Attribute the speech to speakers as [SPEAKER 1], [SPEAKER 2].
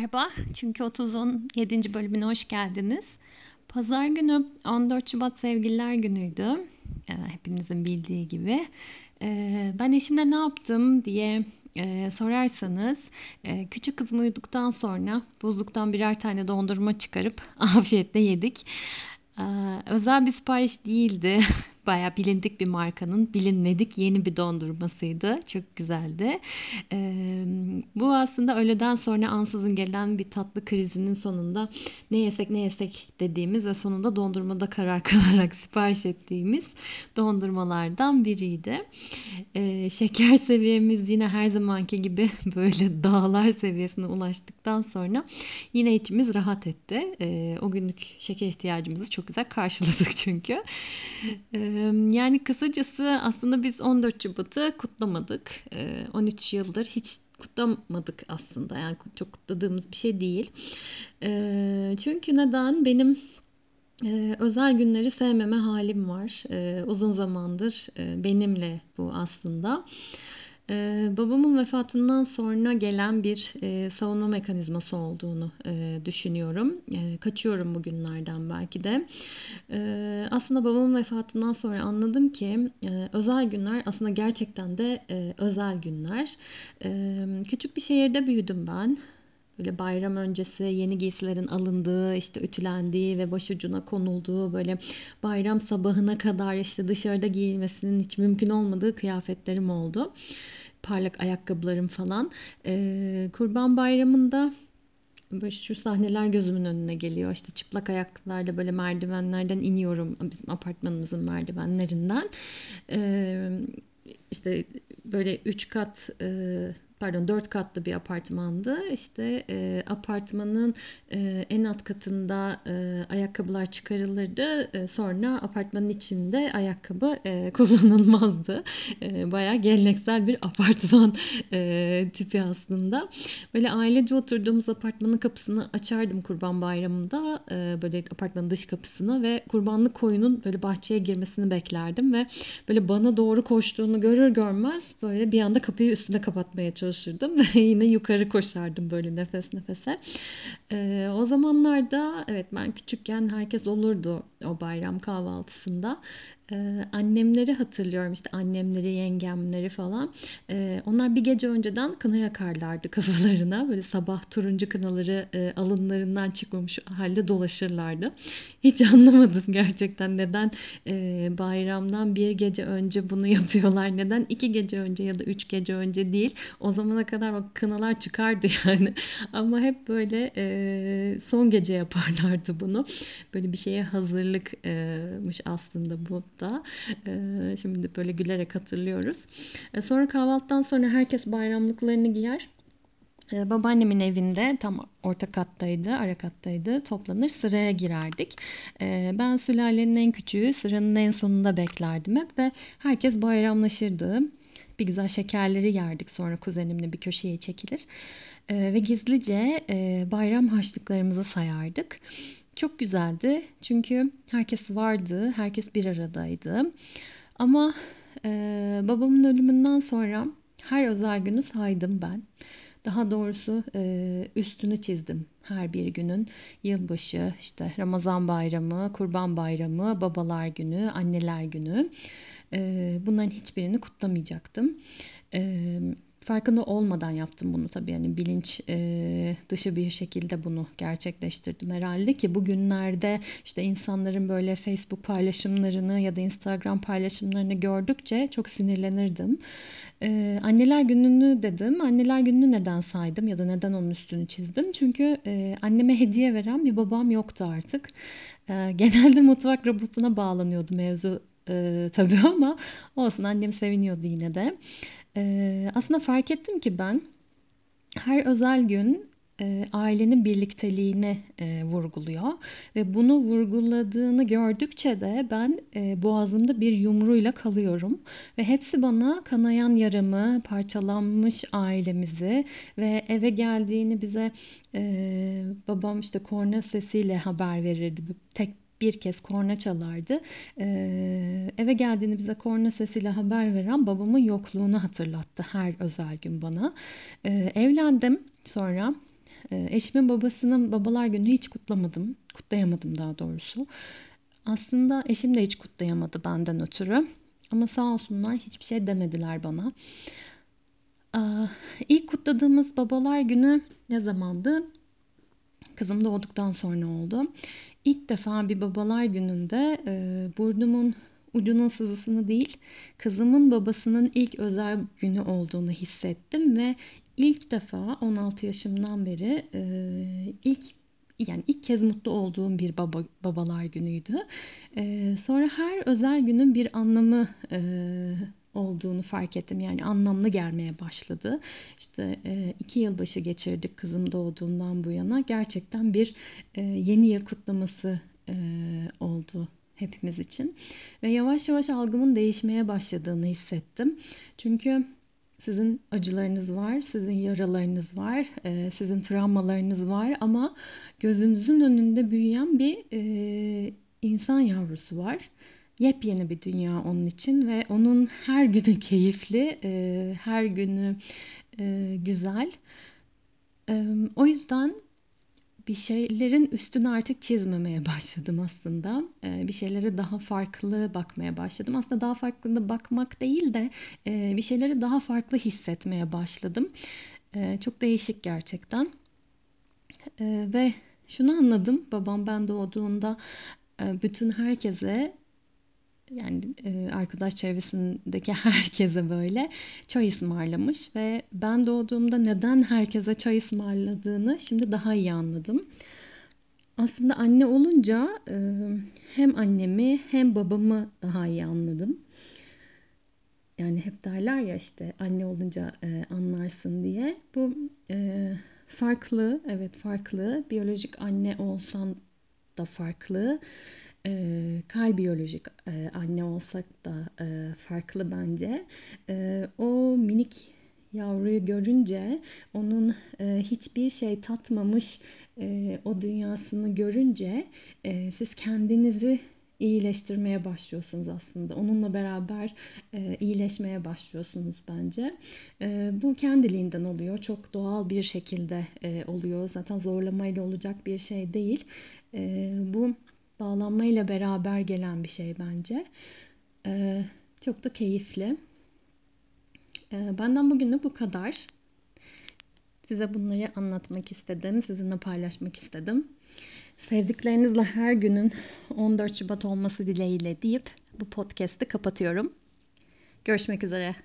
[SPEAKER 1] Merhaba, çünkü 30'un 7. bölümüne hoş geldiniz. Pazar günü 14 Şubat Sevgililer Günü'ydü. Ee, hepinizin bildiği gibi. Ee, ben eşimle ne yaptım diye e, sorarsanız e, küçük kızım uyuduktan sonra buzluktan birer tane dondurma çıkarıp afiyetle yedik. Ee, özel bir sipariş değildi. Bayağı bilindik bir markanın bilinmedik yeni bir dondurmasıydı. Çok güzeldi. Ee, bu aslında öğleden sonra ansızın gelen bir tatlı krizinin sonunda ne yesek ne yesek dediğimiz ve sonunda dondurmada karar kılarak sipariş ettiğimiz dondurmalardan biriydi. Ee, şeker seviyemiz yine her zamanki gibi böyle dağlar seviyesine ulaştıktan sonra yine içimiz rahat etti. Ee, o günlük şeker ihtiyacımızı çok güzel karşıladık çünkü. Ee, yani kısacası aslında biz 14 Şubat'ı kutlamadık. 13 yıldır hiç kutlamadık aslında. Yani çok kutladığımız bir şey değil. Çünkü neden? Benim özel günleri sevmeme halim var. Uzun zamandır benimle bu aslında. Ee, babamın vefatından sonra gelen bir e, savunma mekanizması olduğunu e, düşünüyorum. E, kaçıyorum bugünlerden belki de. E, aslında babamın vefatından sonra anladım ki e, özel günler aslında gerçekten de e, özel günler. E, küçük bir şehirde büyüdüm ben. Böyle bayram öncesi yeni giysilerin alındığı, işte ütülendiği ve başucuna konulduğu böyle bayram sabahına kadar işte dışarıda giyilmesinin hiç mümkün olmadığı kıyafetlerim oldu parlak ayakkabılarım falan. E, Kurban Bayramı'nda böyle şu sahneler gözümün önüne geliyor. İşte çıplak ayaklarla böyle merdivenlerden iniyorum bizim apartmanımızın merdivenlerinden. E, işte böyle üç kat e, pardon dört katlı bir apartmandı. İşte e, apartmanın e, en alt katında e, ayakkabılar çıkarılırdı. E, sonra apartmanın içinde ayakkabı e, kullanılmazdı. E, bayağı geleneksel bir apartman e, tipi aslında. Böyle ailece oturduğumuz apartmanın kapısını açardım Kurban Bayramı'nda. E, böyle apartmanın dış kapısını ve kurbanlık koyunun böyle bahçeye girmesini beklerdim ve böyle bana doğru koştuğunu görür görmez böyle bir anda kapıyı üstüne kapatmaya çalışırdım çalışırdım ve yine yukarı koşardım böyle nefes nefese. Ee, o zamanlarda evet ben küçükken herkes olurdu o bayram kahvaltısında. Ee, annemleri hatırlıyorum işte annemleri, yengemleri falan. Ee, onlar bir gece önceden kına yakarlardı kafalarına. Böyle sabah turuncu kınaları e, alınlarından çıkmamış halde dolaşırlardı. Hiç anlamadım gerçekten neden e, bayramdan bir gece önce bunu yapıyorlar. Neden iki gece önce ya da üç gece önce değil. O zamana kadar bak kınalar çıkardı yani. Ama hep böyle e, son gece yaparlardı bunu. Böyle bir şeye hazırlıkmış aslında bu da. E, şimdi böyle gülerek hatırlıyoruz. E, sonra kahvaltıdan sonra herkes bayramlıklarını giyer. Ee, babaannemin evinde tam orta kattaydı, ara kattaydı. Toplanır sıraya girerdik. Ee, ben sülalenin en küçüğü sıranın en sonunda beklerdim hep ve herkes bayramlaşırdı. Bir güzel şekerleri yerdik sonra kuzenimle bir köşeye çekilir. Ve gizlice e, bayram harçlıklarımızı sayardık. Çok güzeldi çünkü herkes vardı, herkes bir aradaydı. Ama e, babamın ölümünden sonra her özel günü saydım ben. Daha doğrusu e, üstünü çizdim her bir günün. Yılbaşı, işte Ramazan bayramı, Kurban bayramı, babalar günü, anneler günü. E, bunların hiçbirini kutlamayacaktım. Evet farkında olmadan yaptım bunu tabii yani bilinç e, dışı bir şekilde bunu gerçekleştirdim herhalde ki bugünlerde işte insanların böyle Facebook paylaşımlarını ya da Instagram paylaşımlarını gördükçe çok sinirlenirdim. E, anneler gününü dedim. Anneler gününü neden saydım ya da neden onun üstünü çizdim? Çünkü e, anneme hediye veren bir babam yoktu artık. E, genelde mutfak robotuna bağlanıyordu mevzu e, tabii ama olsun annem seviniyordu yine de. E, aslında fark ettim ki ben her özel gün e, ailenin birlikteliğini e, vurguluyor ve bunu vurguladığını gördükçe de ben e, boğazımda bir yumruğuyla kalıyorum ve hepsi bana kanayan yaramı, parçalanmış ailemizi ve eve geldiğini bize e, babam işte korna sesiyle haber verirdi. Tek bir kez korna çalardı. Ee, eve geldiğini bize korna sesiyle haber veren babamın yokluğunu hatırlattı her özel gün bana. Ee, evlendim sonra e, eşimin babasının babalar günü hiç kutlamadım. Kutlayamadım daha doğrusu. Aslında eşim de hiç kutlayamadı benden ötürü. Ama sağ olsunlar hiçbir şey demediler bana. İlk kutladığımız babalar günü ne zamandı? Kızım doğduktan sonra oldu. İlk defa bir babalar gününde e, burnumun ucunun sızısını değil, kızımın babasının ilk özel günü olduğunu hissettim ve ilk defa 16 yaşımdan beri e, ilk yani ilk kez mutlu olduğum bir baba, babalar günüydü. E, sonra her özel günün bir anlamı e, olduğunu fark ettim. Yani anlamlı gelmeye başladı. İşte e, iki yılbaşı geçirdik kızım doğduğundan bu yana. Gerçekten bir e, yeni yıl kutlaması e, oldu hepimiz için. Ve yavaş yavaş algımın değişmeye başladığını hissettim. Çünkü sizin acılarınız var, sizin yaralarınız var, e, sizin travmalarınız var ama gözünüzün önünde büyüyen bir e, insan yavrusu var. Yepyeni bir dünya onun için ve onun her günü keyifli, e, her günü güzel. O yüzden bir şeylerin üstünü artık çizmemeye başladım aslında. Ee, bir şeylere daha farklı bakmaya başladım. Aslında daha farklı da bakmak değil de e, bir şeyleri daha farklı hissetmeye başladım. E, çok değişik gerçekten. E, ve şunu anladım. Babam ben doğduğunda e, bütün herkese yani e, arkadaş çevresindeki herkese böyle çay ısmarlamış ve ben doğduğumda neden herkese çay ısmarladığını şimdi daha iyi anladım. Aslında anne olunca e, hem annemi hem babamı daha iyi anladım. Yani hep derler ya işte anne olunca e, anlarsın diye. Bu farklı, evet farklı. Biyolojik anne olsan da farklı e, kal biyolojik e, anne olsak da e, farklı bence. E, o minik yavruyu görünce onun e, hiçbir şey tatmamış e, o dünyasını görünce e, siz kendinizi iyileştirmeye başlıyorsunuz aslında. Onunla beraber e, iyileşmeye başlıyorsunuz bence. E, bu kendiliğinden oluyor. Çok doğal bir şekilde e, oluyor. Zaten zorlamayla olacak bir şey değil. E, bu bağlanmayla beraber gelen bir şey bence. Ee, çok da keyifli. Ee, benden bugünü bu kadar. Size bunları anlatmak istedim. Sizinle paylaşmak istedim. Sevdiklerinizle her günün 14 Şubat olması dileğiyle deyip bu podcast'i kapatıyorum. Görüşmek üzere.